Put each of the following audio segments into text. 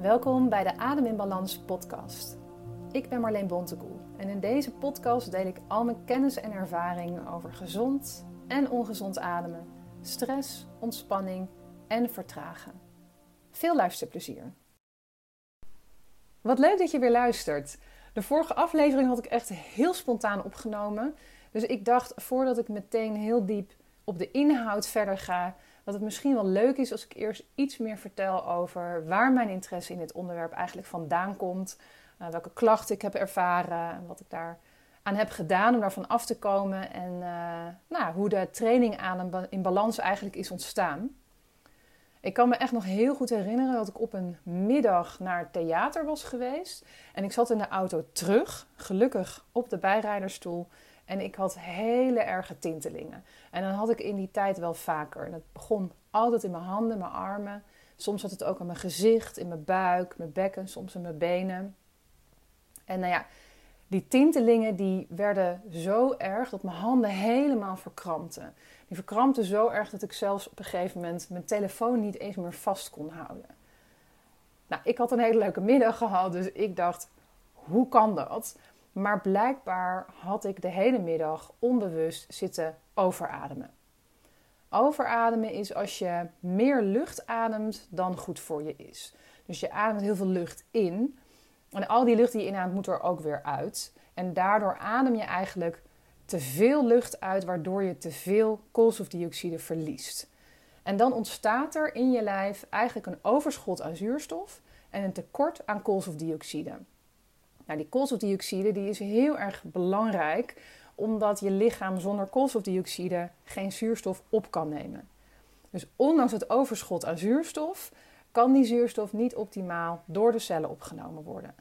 Welkom bij de Adem in Balans podcast. Ik ben Marleen Bontekoe en in deze podcast deel ik al mijn kennis en ervaring over gezond en ongezond ademen, stress, ontspanning en vertragen. Veel luisterplezier. Wat leuk dat je weer luistert. De vorige aflevering had ik echt heel spontaan opgenomen. Dus ik dacht voordat ik meteen heel diep op de inhoud verder ga, dat het misschien wel leuk is als ik eerst iets meer vertel over waar mijn interesse in dit onderwerp eigenlijk vandaan komt. Uh, welke klachten ik heb ervaren en wat ik daar aan heb gedaan om daarvan af te komen. En uh, nou, hoe de training aan in balans eigenlijk is ontstaan. Ik kan me echt nog heel goed herinneren dat ik op een middag naar het theater was geweest. En ik zat in de auto terug, gelukkig op de bijrijderstoel. En ik had hele erge tintelingen. En dan had ik in die tijd wel vaker. En het begon altijd in mijn handen, mijn armen. Soms zat het ook aan mijn gezicht, in mijn buik, mijn bekken, soms in mijn benen. En nou ja, die tintelingen die werden zo erg dat mijn handen helemaal verkrampten. Die verkrampten zo erg dat ik zelfs op een gegeven moment mijn telefoon niet eens meer vast kon houden. Nou, ik had een hele leuke middag gehad, dus ik dacht, hoe kan dat? Maar blijkbaar had ik de hele middag onbewust zitten overademen. Overademen is als je meer lucht ademt dan goed voor je is. Dus je ademt heel veel lucht in. En al die lucht die je inademt moet er ook weer uit. En daardoor adem je eigenlijk te veel lucht uit, waardoor je te veel koolstofdioxide verliest. En dan ontstaat er in je lijf eigenlijk een overschot aan zuurstof en een tekort aan koolstofdioxide. Nou, die koolstofdioxide die is heel erg belangrijk omdat je lichaam zonder koolstofdioxide geen zuurstof op kan nemen. Dus ondanks het overschot aan zuurstof kan die zuurstof niet optimaal door de cellen opgenomen worden.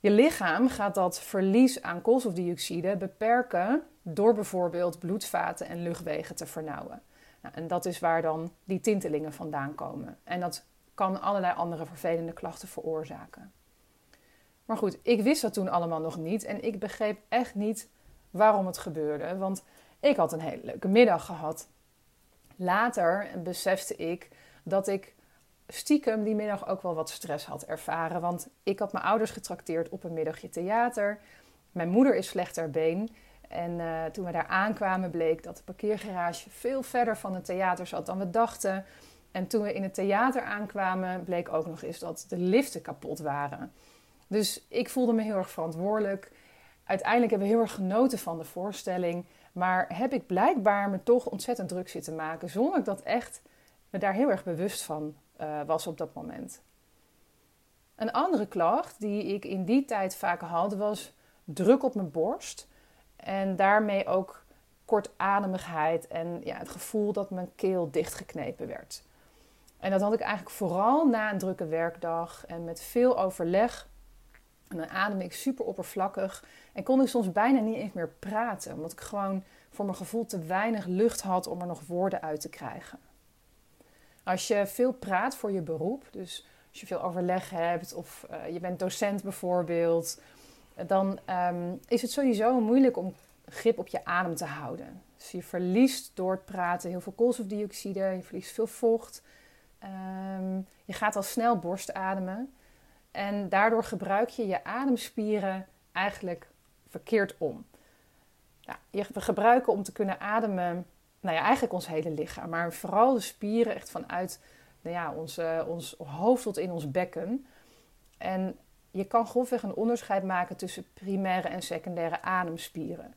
Je lichaam gaat dat verlies aan koolstofdioxide beperken door bijvoorbeeld bloedvaten en luchtwegen te vernauwen. Nou, en dat is waar dan die tintelingen vandaan komen. En dat kan allerlei andere vervelende klachten veroorzaken. Maar goed, ik wist dat toen allemaal nog niet en ik begreep echt niet waarom het gebeurde. Want ik had een hele leuke middag gehad. Later besefte ik dat ik stiekem die middag ook wel wat stress had ervaren. Want ik had mijn ouders getrakteerd op een middagje theater. Mijn moeder is slecht ter been. En uh, toen we daar aankwamen bleek dat de parkeergarage veel verder van het theater zat dan we dachten. En toen we in het theater aankwamen bleek ook nog eens dat de liften kapot waren. Dus ik voelde me heel erg verantwoordelijk. Uiteindelijk hebben we heel erg genoten van de voorstelling. Maar heb ik blijkbaar me toch ontzettend druk zitten maken. Zonder dat echt me daar heel erg bewust van uh, was op dat moment. Een andere klacht die ik in die tijd vaak had, was druk op mijn borst. En daarmee ook kortademigheid en ja, het gevoel dat mijn keel dichtgeknepen werd. En dat had ik eigenlijk vooral na een drukke werkdag en met veel overleg. En dan ademde ik super oppervlakkig en kon ik soms bijna niet eens meer praten, omdat ik gewoon voor mijn gevoel te weinig lucht had om er nog woorden uit te krijgen. Als je veel praat voor je beroep, dus als je veel overleg hebt of uh, je bent docent bijvoorbeeld, dan um, is het sowieso moeilijk om grip op je adem te houden. Dus je verliest door het praten heel veel koolstofdioxide, je verliest veel vocht. Um, je gaat al snel borstademen en daardoor gebruik je je ademspieren eigenlijk verkeerd om. Nou, we gebruiken om te kunnen ademen nou ja, eigenlijk ons hele lichaam. Maar vooral de spieren echt vanuit nou ja, ons, ons hoofd tot in ons bekken. En je kan grofweg een onderscheid maken tussen primaire en secundaire ademspieren.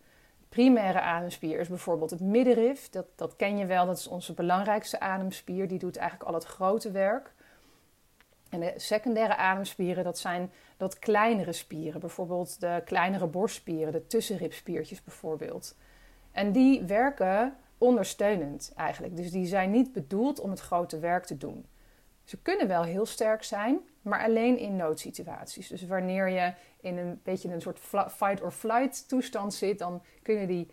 Primaire ademspier is bijvoorbeeld het middenrif. Dat, dat ken je wel, dat is onze belangrijkste ademspier. Die doet eigenlijk al het grote werk. En de secundaire ademspieren, dat zijn dat kleinere spieren. Bijvoorbeeld de kleinere borstspieren, de tussenribspiertjes bijvoorbeeld. En die werken ondersteunend eigenlijk. Dus die zijn niet bedoeld om het grote werk te doen. Ze kunnen wel heel sterk zijn, maar alleen in noodsituaties. Dus wanneer je in een beetje een soort fight or flight toestand zit, dan kunnen die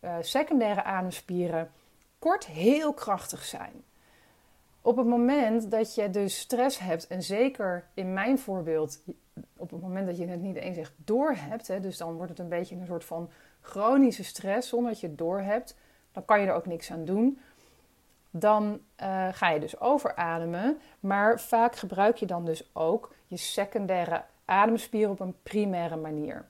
uh, secundaire ademspieren kort heel krachtig zijn. Op het moment dat je dus stress hebt, en zeker in mijn voorbeeld, op het moment dat je het niet eens echt door hebt, hè, dus dan wordt het een beetje een soort van chronische stress zonder dat je het door hebt, dan kan je er ook niks aan doen. dan uh, ga je dus overademen. Maar vaak gebruik je dan dus ook je secundaire ademspier op een primaire manier.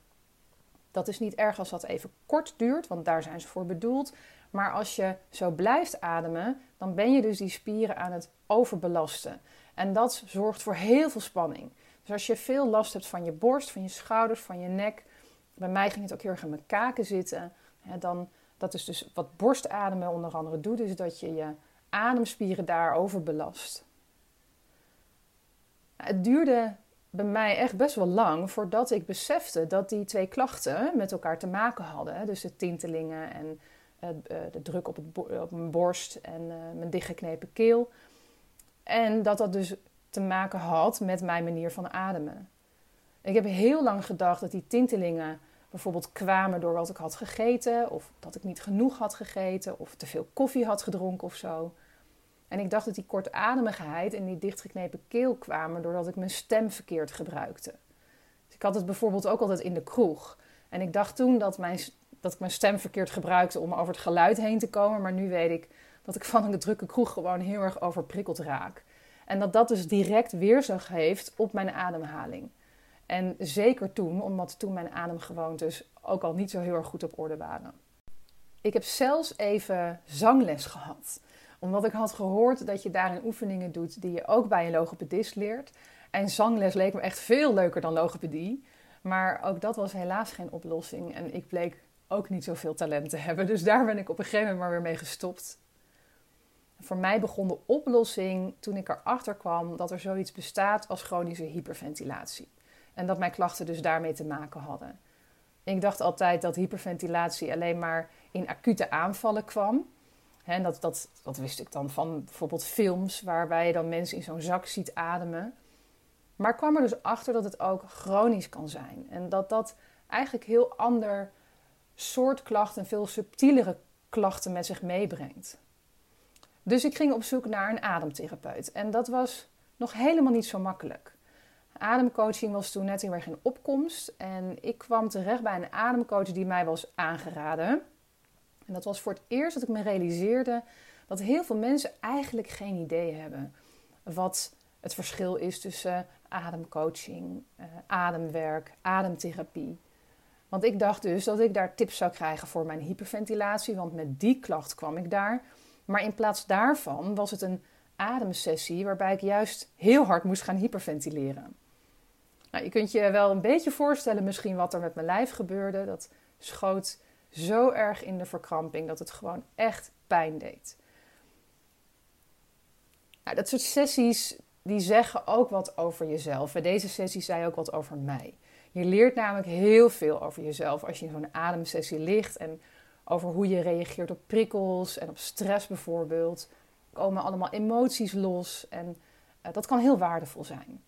Dat is niet erg als dat even kort duurt, want daar zijn ze voor bedoeld. Maar als je zo blijft ademen, dan ben je dus die spieren aan het overbelasten. En dat zorgt voor heel veel spanning. Dus als je veel last hebt van je borst, van je schouders, van je nek. Bij mij ging het ook heel erg in mijn kaken zitten. Dan, dat is dus wat borstademen onder andere doet, is dat je je ademspieren daar overbelast. Het duurde bij mij echt best wel lang voordat ik besefte dat die twee klachten met elkaar te maken hadden. Dus de tintelingen en de druk op, het op mijn borst en uh, mijn dichtgeknepen keel. En dat dat dus te maken had met mijn manier van ademen. Ik heb heel lang gedacht dat die tintelingen bijvoorbeeld kwamen door wat ik had gegeten, of dat ik niet genoeg had gegeten, of te veel koffie had gedronken of zo. En ik dacht dat die kortademigheid en die dichtgeknepen keel kwamen doordat ik mijn stem verkeerd gebruikte. Dus ik had het bijvoorbeeld ook altijd in de kroeg. En ik dacht toen dat, mijn, dat ik mijn stem verkeerd gebruikte om over het geluid heen te komen. Maar nu weet ik dat ik van een drukke kroeg gewoon heel erg overprikkeld raak. En dat dat dus direct weerslag heeft op mijn ademhaling. En zeker toen, omdat toen mijn ademgewoontes ook al niet zo heel erg goed op orde waren. Ik heb zelfs even zangles gehad omdat ik had gehoord dat je daarin oefeningen doet die je ook bij een logopedist leert. En zangles leek me echt veel leuker dan logopedie. Maar ook dat was helaas geen oplossing. En ik bleek ook niet zoveel talent te hebben. Dus daar ben ik op een gegeven moment maar weer mee gestopt. Voor mij begon de oplossing toen ik erachter kwam dat er zoiets bestaat als chronische hyperventilatie. En dat mijn klachten dus daarmee te maken hadden. Ik dacht altijd dat hyperventilatie alleen maar in acute aanvallen kwam. En dat, dat, dat wist ik dan van bijvoorbeeld films waarbij je dan mensen in zo'n zak ziet ademen. Maar ik kwam er dus achter dat het ook chronisch kan zijn. En dat dat eigenlijk heel ander soort klachten, veel subtielere klachten met zich meebrengt. Dus ik ging op zoek naar een ademtherapeut. En dat was nog helemaal niet zo makkelijk. Ademcoaching was toen net heel erg in opkomst. En ik kwam terecht bij een ademcoach die mij was aangeraden. En dat was voor het eerst dat ik me realiseerde dat heel veel mensen eigenlijk geen idee hebben wat het verschil is tussen ademcoaching, uh, ademwerk, ademtherapie. Want ik dacht dus dat ik daar tips zou krijgen voor mijn hyperventilatie, want met die klacht kwam ik daar. Maar in plaats daarvan was het een ademsessie waarbij ik juist heel hard moest gaan hyperventileren. Nou, je kunt je wel een beetje voorstellen misschien wat er met mijn lijf gebeurde. Dat schoot zo erg in de verkramping dat het gewoon echt pijn deed. Nou, dat soort sessies die zeggen ook wat over jezelf. Deze sessie zei ook wat over mij. Je leert namelijk heel veel over jezelf als je in zo'n ademsessie ligt en over hoe je reageert op prikkels en op stress bijvoorbeeld. Komen allemaal emoties los en uh, dat kan heel waardevol zijn.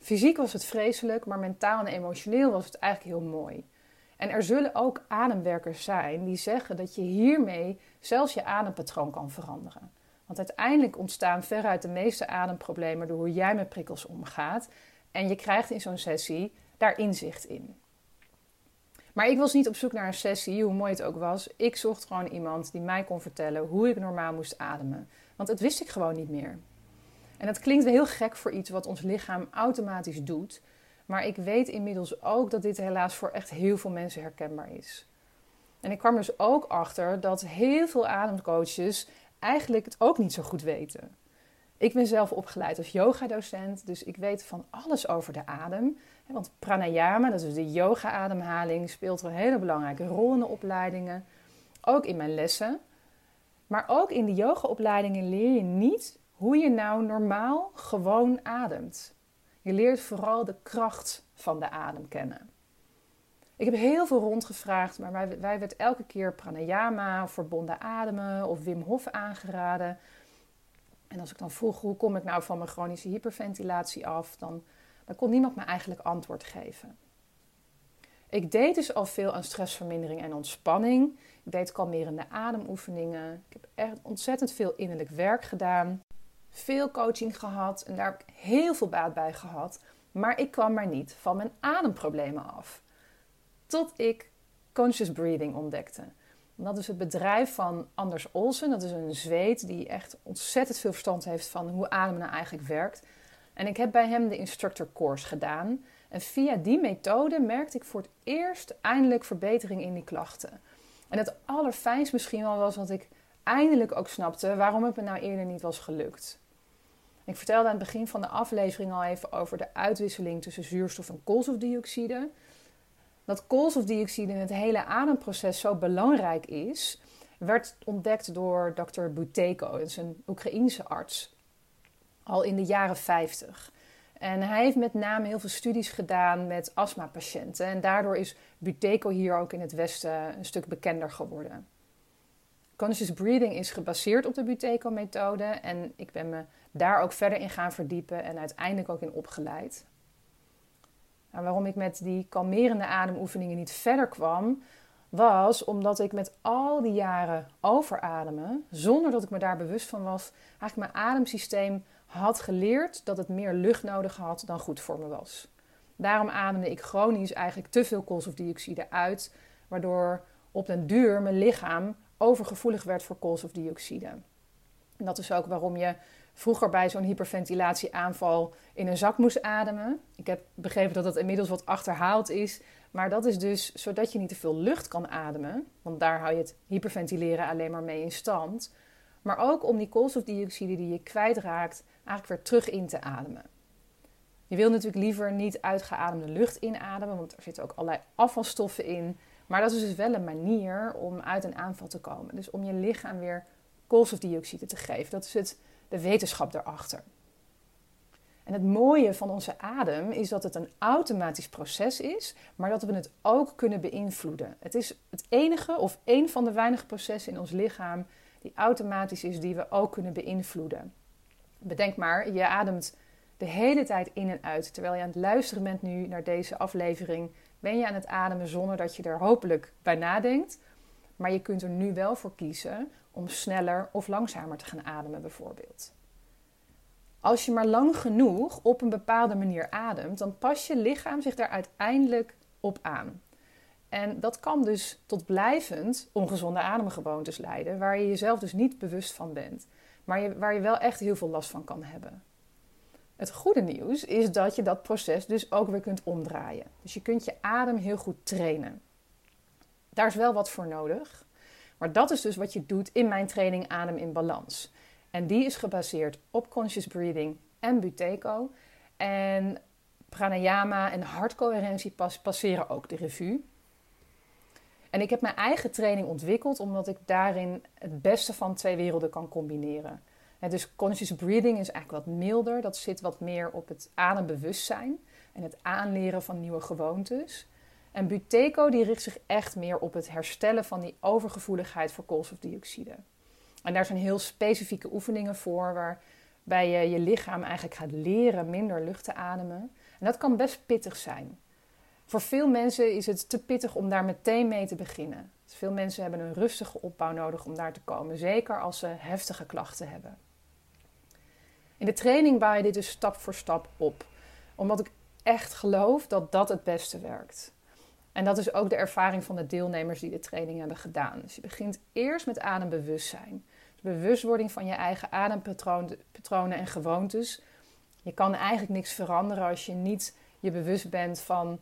Fysiek was het vreselijk, maar mentaal en emotioneel was het eigenlijk heel mooi. En er zullen ook ademwerkers zijn die zeggen dat je hiermee zelfs je adempatroon kan veranderen. Want uiteindelijk ontstaan veruit de meeste ademproblemen door hoe jij met prikkels omgaat. En je krijgt in zo'n sessie daar inzicht in. Maar ik was niet op zoek naar een sessie, hoe mooi het ook was. Ik zocht gewoon iemand die mij kon vertellen hoe ik normaal moest ademen. Want dat wist ik gewoon niet meer. En dat klinkt heel gek voor iets wat ons lichaam automatisch doet. Maar ik weet inmiddels ook dat dit helaas voor echt heel veel mensen herkenbaar is. En ik kwam dus ook achter dat heel veel ademcoaches eigenlijk het ook niet zo goed weten. Ik ben zelf opgeleid als yogadocent, dus ik weet van alles over de adem. Want pranayama, dat is de yoga-ademhaling, speelt een hele belangrijke rol in de opleidingen. Ook in mijn lessen. Maar ook in de yoga-opleidingen leer je niet hoe je nou normaal gewoon ademt. Je leert vooral de kracht van de adem kennen. Ik heb heel veel rondgevraagd, maar wij, werd elke keer pranayama of verbonden ademen of Wim Hof aangeraden. En als ik dan vroeg hoe kom ik nou van mijn chronische hyperventilatie af, dan, dan kon niemand me eigenlijk antwoord geven. Ik deed dus al veel aan stressvermindering en ontspanning. Ik deed kalmerende ademoefeningen. Ik heb echt ontzettend veel innerlijk werk gedaan veel coaching gehad en daar heb ik heel veel baat bij gehad. Maar ik kwam maar niet van mijn ademproblemen af. Tot ik conscious breathing ontdekte. Dat is het bedrijf van Anders Olsen. Dat is een zweet die echt ontzettend veel verstand heeft van hoe ademen nou eigenlijk werkt. En ik heb bij hem de instructor course gedaan. En via die methode merkte ik voor het eerst eindelijk verbetering in die klachten. En het allerfijnst misschien wel was dat ik eindelijk ook snapte waarom het me nou eerder niet was gelukt. Ik vertelde aan het begin van de aflevering al even over de uitwisseling tussen zuurstof en koolstofdioxide. Dat koolstofdioxide in het hele ademproces zo belangrijk is, werd ontdekt door Dr. Buteyko, dat is een Oekraïense arts, al in de jaren 50. En hij heeft met name heel veel studies gedaan met astmapatiënten. En daardoor is Buteyko hier ook in het Westen een stuk bekender geworden. Conscious breathing is gebaseerd op de Buteyko-methode. En ik ben me daar ook verder in gaan verdiepen en uiteindelijk ook in opgeleid. Nou, waarom ik met die kalmerende ademoefeningen niet verder kwam, was omdat ik met al die jaren overademen, zonder dat ik me daar bewust van was, eigenlijk mijn ademsysteem had geleerd dat het meer lucht nodig had dan goed voor me was. Daarom ademde ik chronisch eigenlijk te veel koolstofdioxide uit, waardoor op den duur mijn lichaam overgevoelig werd voor koolstofdioxide. En dat is ook waarom je vroeger bij zo'n hyperventilatieaanval in een zak moest ademen. Ik heb begrepen dat dat inmiddels wat achterhaald is. Maar dat is dus zodat je niet te veel lucht kan ademen. Want daar hou je het hyperventileren alleen maar mee in stand. Maar ook om die koolstofdioxide die je kwijtraakt eigenlijk weer terug in te ademen. Je wil natuurlijk liever niet uitgeademde lucht inademen, want er zitten ook allerlei afvalstoffen in. Maar dat is dus wel een manier om uit een aanval te komen. Dus om je lichaam weer koolstofdioxide te geven. Dat is het, de wetenschap daarachter. En het mooie van onze adem is dat het een automatisch proces is, maar dat we het ook kunnen beïnvloeden. Het is het enige of een van de weinige processen in ons lichaam die automatisch is, die we ook kunnen beïnvloeden. Bedenk maar, je ademt de hele tijd in en uit. Terwijl je aan het luisteren bent nu naar deze aflevering, ben je aan het ademen zonder dat je er hopelijk bij nadenkt. Maar je kunt er nu wel voor kiezen om sneller of langzamer te gaan ademen, bijvoorbeeld. Als je maar lang genoeg op een bepaalde manier ademt, dan pas je lichaam zich daar uiteindelijk op aan. En dat kan dus tot blijvend ongezonde ademgewoontes leiden, waar je jezelf dus niet bewust van bent, maar waar je wel echt heel veel last van kan hebben. Het goede nieuws is dat je dat proces dus ook weer kunt omdraaien. Dus je kunt je adem heel goed trainen. Daar is wel wat voor nodig. Maar dat is dus wat je doet in mijn training Adem in Balans. En die is gebaseerd op conscious breathing en Buteyko. En pranayama en hartcoherentie passeren ook de revue. En ik heb mijn eigen training ontwikkeld omdat ik daarin het beste van twee werelden kan combineren. dus conscious breathing is eigenlijk wat milder. Dat zit wat meer op het adembewustzijn en het aanleren van nieuwe gewoontes. En Buteyko die richt zich echt meer op het herstellen van die overgevoeligheid voor koolstofdioxide. En daar zijn heel specifieke oefeningen voor, waarbij je je lichaam eigenlijk gaat leren minder lucht te ademen. En dat kan best pittig zijn. Voor veel mensen is het te pittig om daar meteen mee te beginnen. Dus veel mensen hebben een rustige opbouw nodig om daar te komen, zeker als ze heftige klachten hebben. In de training bouw je dit dus stap voor stap op, omdat ik echt geloof dat dat het beste werkt. En dat is ook de ervaring van de deelnemers die de training hebben gedaan. Dus je begint eerst met adembewustzijn. De bewustwording van je eigen adempatronen en gewoontes. Je kan eigenlijk niks veranderen als je niet je bewust bent van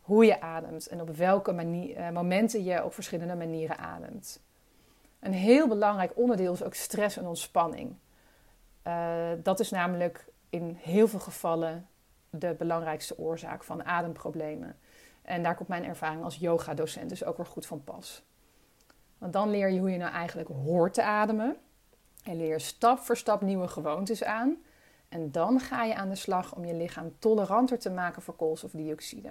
hoe je ademt en op welke manier, eh, momenten je op verschillende manieren ademt. Een heel belangrijk onderdeel is ook stress en ontspanning. Uh, dat is namelijk in heel veel gevallen de belangrijkste oorzaak van ademproblemen. En daar komt mijn ervaring als yoga-docent dus ook weer goed van pas. Want dan leer je hoe je nou eigenlijk hoort te ademen. En leer stap voor stap nieuwe gewoontes aan. En dan ga je aan de slag om je lichaam toleranter te maken voor koolstofdioxide.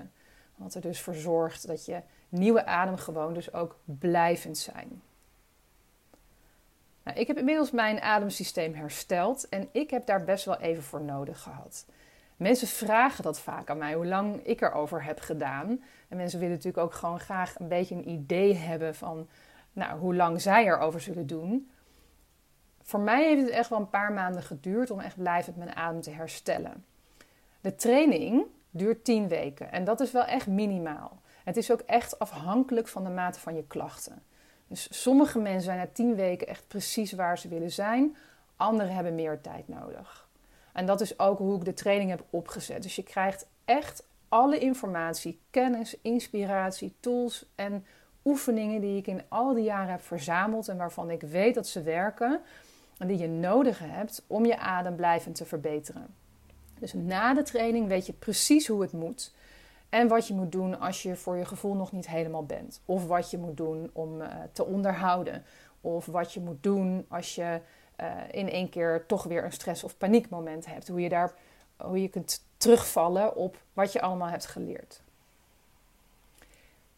Wat er dus voor zorgt dat je nieuwe ademgewoontes ook blijvend zijn. Nou, ik heb inmiddels mijn ademsysteem hersteld en ik heb daar best wel even voor nodig gehad. Mensen vragen dat vaak aan mij, hoe lang ik erover heb gedaan. En mensen willen natuurlijk ook gewoon graag een beetje een idee hebben van nou, hoe lang zij erover zullen doen. Voor mij heeft het echt wel een paar maanden geduurd om echt blijvend mijn adem te herstellen. De training duurt 10 weken en dat is wel echt minimaal. Het is ook echt afhankelijk van de mate van je klachten. Dus sommige mensen zijn na 10 weken echt precies waar ze willen zijn. Anderen hebben meer tijd nodig. En dat is ook hoe ik de training heb opgezet. Dus je krijgt echt alle informatie, kennis, inspiratie, tools en oefeningen die ik in al die jaren heb verzameld en waarvan ik weet dat ze werken en die je nodig hebt om je adem blijvend te verbeteren. Dus na de training weet je precies hoe het moet. En wat je moet doen als je voor je gevoel nog niet helemaal bent. Of wat je moet doen om uh, te onderhouden. Of wat je moet doen als je uh, in één keer toch weer een stress- of paniekmoment hebt. Hoe je, daar, hoe je kunt terugvallen op wat je allemaal hebt geleerd.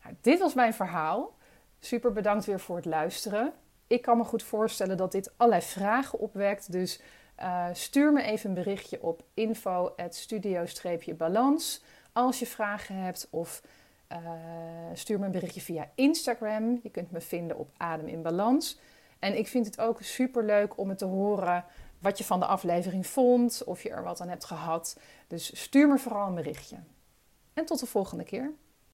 Nou, dit was mijn verhaal. Super bedankt weer voor het luisteren. Ik kan me goed voorstellen dat dit allerlei vragen opwekt. Dus uh, stuur me even een berichtje op info.studio-balans als je vragen hebt. Of uh, stuur me een berichtje via Instagram. Je kunt me vinden op Adem in Balans. En ik vind het ook super leuk om het te horen wat je van de aflevering vond. Of je er wat aan hebt gehad. Dus stuur me vooral een berichtje. En tot de volgende keer.